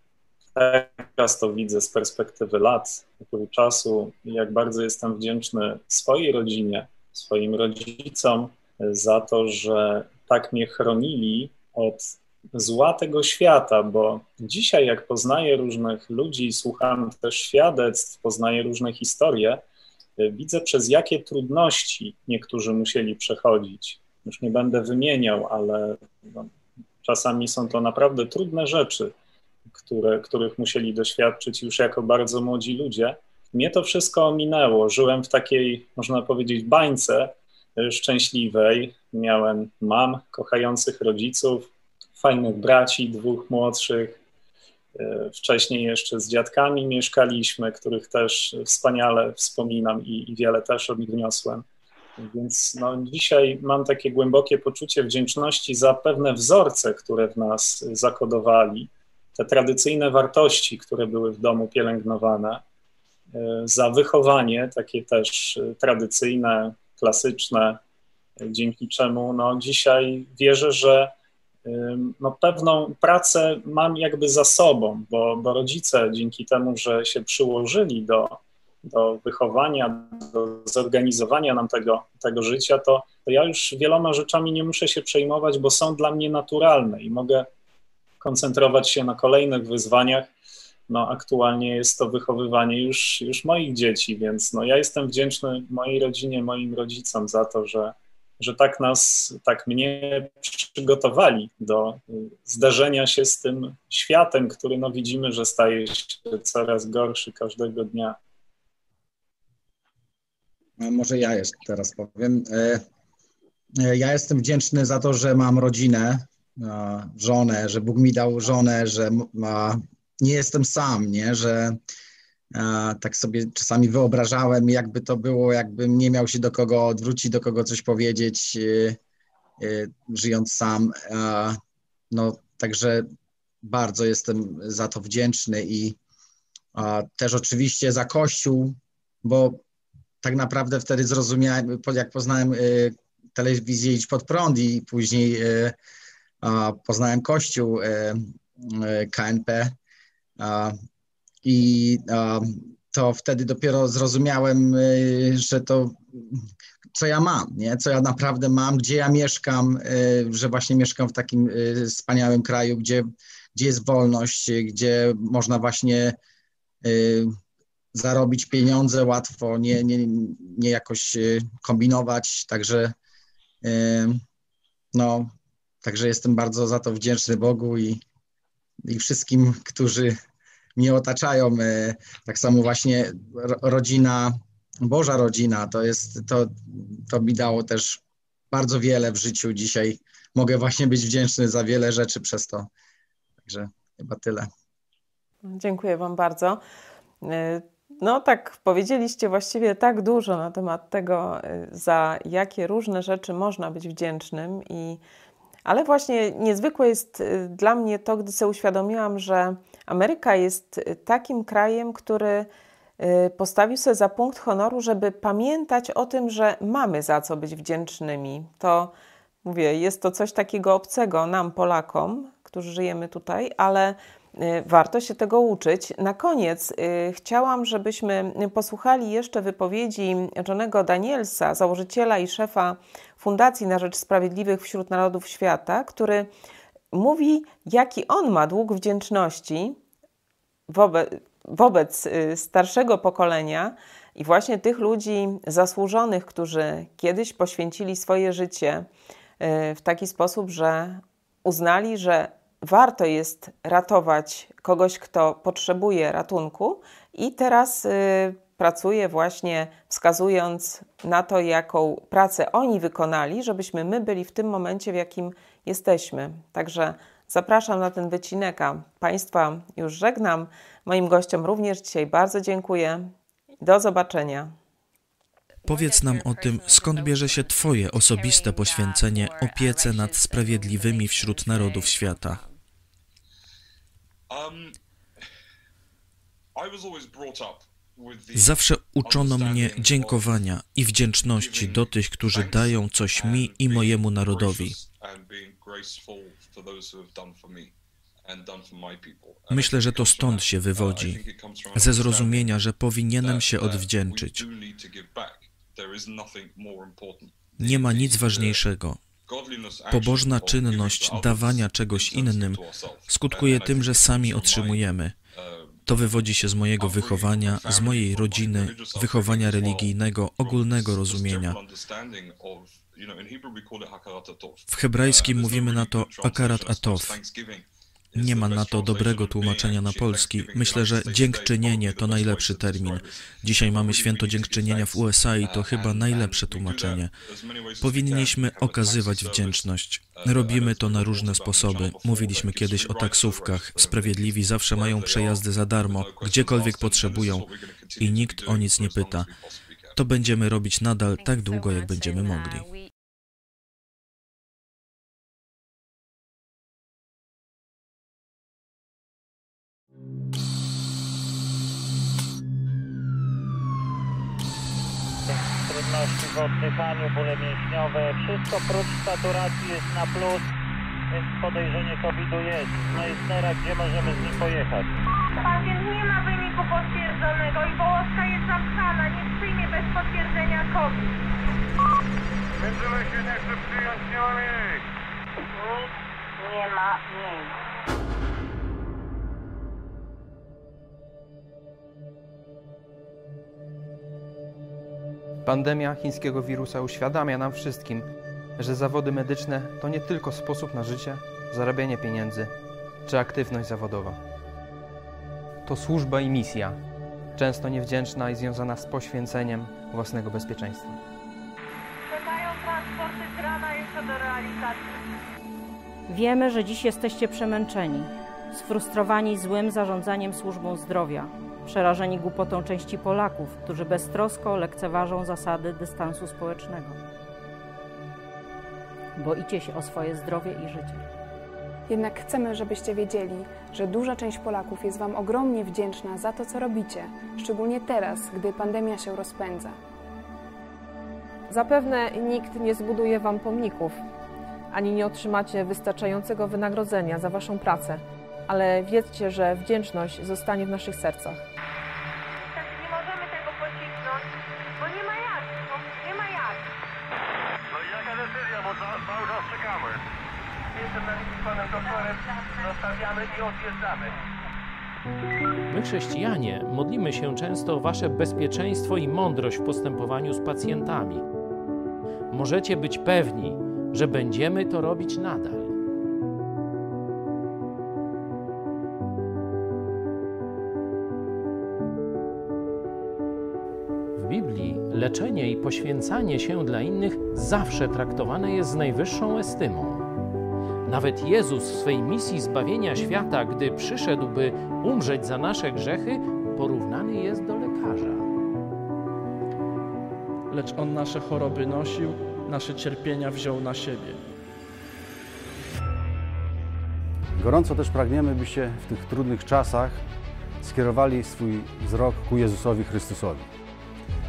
teraz to widzę z perspektywy lat, czasu, jak bardzo jestem wdzięczny swojej rodzinie, swoim rodzicom za to, że tak mnie chronili od zła tego świata, bo dzisiaj, jak poznaję różnych ludzi, słucham też świadectw, poznaję różne historie, widzę przez jakie trudności niektórzy musieli przechodzić. Już nie będę wymieniał, ale no, czasami są to naprawdę trudne rzeczy. które, których musieli doświadczyć już jako bardzo młodzi ludzie. Mnie to wszystko ominęło. Żyłem w takiej, można powiedzieć, bańce szczęśliwej. Miałem mam, kochających rodziców, fajnych braci, dwóch młodszych. E, wcześniej jeszcze z dziadkami mieszkaliśmy, których też wspaniale wspominam i, i wiele też od nich wniosłem. Więc no, dzisiaj mam takie głębokie poczucie wdzięczności za pewne wzorce, które w nas zakodowali, te tradycyjne wartości, które były w domu pielęgnowane, e, za wychowanie takie też tradycyjne, klasyczne, dzięki czemu no, dzisiaj wierzę, że no, pewną pracę mam jakby za sobą, bo, bo rodzice dzięki temu, że się przyłożyli do, do wychowania, do zorganizowania nam tego, tego życia, to, to ja już wieloma rzeczami nie muszę się przejmować, bo są dla mnie naturalne i mogę koncentrować się na kolejnych wyzwaniach. No, aktualnie jest to wychowywanie już, już moich dzieci, więc no, ja jestem wdzięczny mojej rodzinie, moim rodzicom za to, że, że tak nas, tak mnie przygotowali do zderzenia się z tym światem, który no widzimy, że staje się coraz gorszy każdego dnia. Może ja jeszcze teraz powiem. E, e, ja jestem wdzięczny za to, że mam rodzinę, żonę, że Bóg mi dał żonę, że nie jestem sam, nie? że tak sobie czasami wyobrażałem, jakby to było, jakbym nie miał się do kogo odwrócić, do kogo coś powiedzieć, y, y, żyjąc sam. No, także bardzo jestem za to wdzięczny i też oczywiście za Kościół, bo tak naprawdę wtedy zrozumiałem, jak poznałem telewizję Idź Pod Prąd i później poznałem Kościół KNP, i to wtedy dopiero zrozumiałem, y, że to co ja mam, nie? co ja naprawdę mam, gdzie ja mieszkam, y, że właśnie mieszkam w takim y, wspaniałym kraju, gdzie, gdzie jest wolność, gdzie można właśnie zarobić pieniądze łatwo, nie, nie, nie jakoś kombinować, także no, także jestem bardzo za to wdzięczny Bogu i, i wszystkim, którzy mnie otaczają. E, tak samo właśnie rodzina, Boża rodzina, to jest, to, to mi dało też bardzo wiele w życiu dzisiaj. Mogę właśnie być wdzięczny za wiele rzeczy przez to. Także chyba tyle. Dziękuję Wam bardzo. E, no tak, powiedzieliście właściwie tak dużo na temat tego, e, za jakie różne rzeczy można być wdzięcznym i ale właśnie niezwykłe jest dla mnie to, gdy sobie uświadomiłam, że Ameryka jest y, takim krajem, który y, postawił sobie za punkt honoru, żeby pamiętać o tym, że mamy za co być wdzięcznymi. To mówię, jest to coś takiego obcego nam, Polakom, którzy żyjemy tutaj, ale y, warto się tego uczyć. Na koniec chciałam, żebyśmy posłuchali jeszcze wypowiedzi Johnego Danielsa, założyciela i szefa Fundacji na Rzecz Sprawiedliwych wśród Narodów Świata, który mówi, jaki on ma dług wdzięczności wobec, wobec y, starszego pokolenia i właśnie tych ludzi zasłużonych, którzy kiedyś poświęcili swoje życie y, w taki sposób, że uznali, że warto jest ratować kogoś, kto potrzebuje ratunku, i teraz y, pracuje właśnie wskazując na to, jaką pracę oni wykonali, żebyśmy my byli w tym momencie, w jakim jesteśmy. Także zapraszam na ten wycinek, a Państwa już żegnam. Moim gościom również dzisiaj bardzo dziękuję. Do zobaczenia. Powiedz nam o tym, skąd bierze się Twoje osobiste poświęcenie opiece nad sprawiedliwymi wśród narodów świata. Um, Zawsze uczono mnie dziękowania i wdzięczności do tych, którzy dają coś mi i mojemu narodowi. Myślę, że to stąd się wywodzi, ze zrozumienia, że powinienem się odwdzięczyć. Nie ma nic ważniejszego. Pobożna czynność dawania czegoś innym skutkuje tym, że sami otrzymujemy. To wywodzi się z mojego wychowania, z mojej rodziny, wychowania religijnego, ogólnego rozumienia. W hebrajskim mówimy na to akarat atow. Nie ma na to dobrego tłumaczenia na polski. Myślę, że dziękczynienie to najlepszy termin. Dzisiaj mamy święto dziękczynienia w USA i to chyba najlepsze tłumaczenie. Powinniśmy okazywać wdzięczność. Robimy to na różne sposoby. Mówiliśmy kiedyś o taksówkach. Sprawiedliwi zawsze mają przejazdy za darmo, gdziekolwiek potrzebują i nikt o nic nie pyta. To będziemy robić nadal tak długo, jak będziemy mogli. Trudności w oddychaniu, bóle mięśniowe, wszystko prócz saturacji jest na plus, więc podejrzenie COVID-u jest. No i Snera, gdzie możemy z nim pojechać? Pacjent nie ma wyniku potwierdzonego i wołoska jest zapchana, nie przyjmie bez potwierdzenia COVID. Będziemy się nie chce przyjąć, nie ma miejsc. Nic nie ma miejsc. Pandemia chińskiego wirusa uświadamia nam wszystkim, że zawody medyczne to nie tylko sposób na życie, zarabianie pieniędzy czy aktywność zawodowa. To służba i misja, często niewdzięczna i związana z poświęceniem własnego bezpieczeństwa. Czekają transporty z rana jeszcze do realizacji. Wiemy, że dziś jesteście przemęczeni, sfrustrowani złym zarządzaniem służbą zdrowia, przerażeni głupotą części Polaków, którzy beztrosko lekceważą zasady dystansu społecznego. Boicie się o swoje zdrowie i życie. Jednak chcemy, żebyście wiedzieli, że duża część Polaków jest Wam ogromnie wdzięczna za to, co robicie, szczególnie teraz, gdy pandemia się rozpędza. Zapewne nikt nie zbuduje Wam pomników, ani nie otrzymacie wystarczającego wynagrodzenia za Waszą pracę, ale wiedzcie, że wdzięczność zostanie w naszych sercach. I odjeżdżamy. My, chrześcijanie, modlimy się często o Wasze bezpieczeństwo i mądrość w postępowaniu z pacjentami. Możecie być pewni, że będziemy to robić nadal. W Biblii leczenie i poświęcanie się dla innych zawsze traktowane jest z najwyższą estymą. Nawet Jezus w swej misji zbawienia świata, gdy przyszedł, by umrzeć za nasze grzechy, porównany jest do lekarza. Lecz On nasze choroby nosił, nasze cierpienia wziął na siebie. Gorąco też pragniemy, byście w tych trudnych czasach skierowali swój wzrok ku Jezusowi Chrystusowi.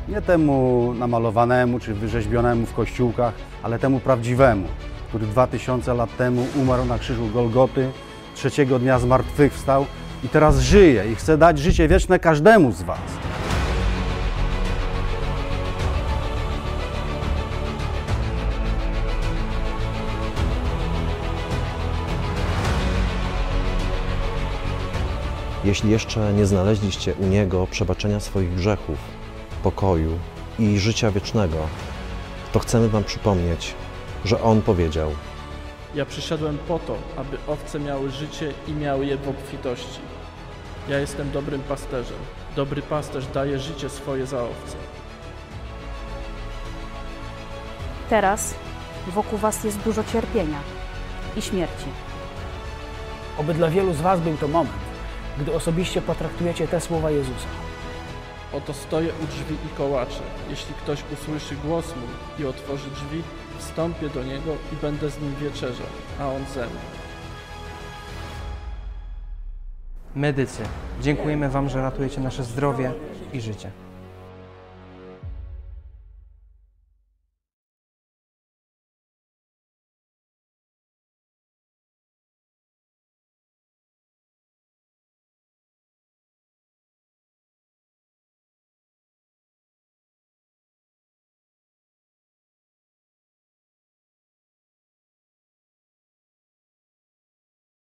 Nie temu namalowanemu czy wyrzeźbionemu w kościółkach, ale temu prawdziwemu, który dwa tysiące lat temu umarł na krzyżu Golgoty, trzeciego dnia zmartwychwstał i teraz żyje i chce dać życie wieczne każdemu z Was. Jeśli jeszcze nie znaleźliście u Niego przebaczenia swoich grzechów, pokoju i życia wiecznego, to chcemy Wam przypomnieć, że On powiedział: Ja przyszedłem po to, aby owce miały życie i miały je w obfitości. Ja jestem dobrym pasterzem. Dobry pasterz daje życie swoje za owce. Teraz wokół Was jest dużo cierpienia i śmierci. Oby dla wielu z Was był to moment, gdy osobiście potraktujecie te słowa Jezusa. Oto stoję u drzwi i kołaczę. Jeśli ktoś usłyszy głos mój i otworzy drzwi, wstąpię do niego i będę z nim wieczerzał, a on ze mną. Medycy, dziękujemy Wam, że ratujecie nasze zdrowie i życie.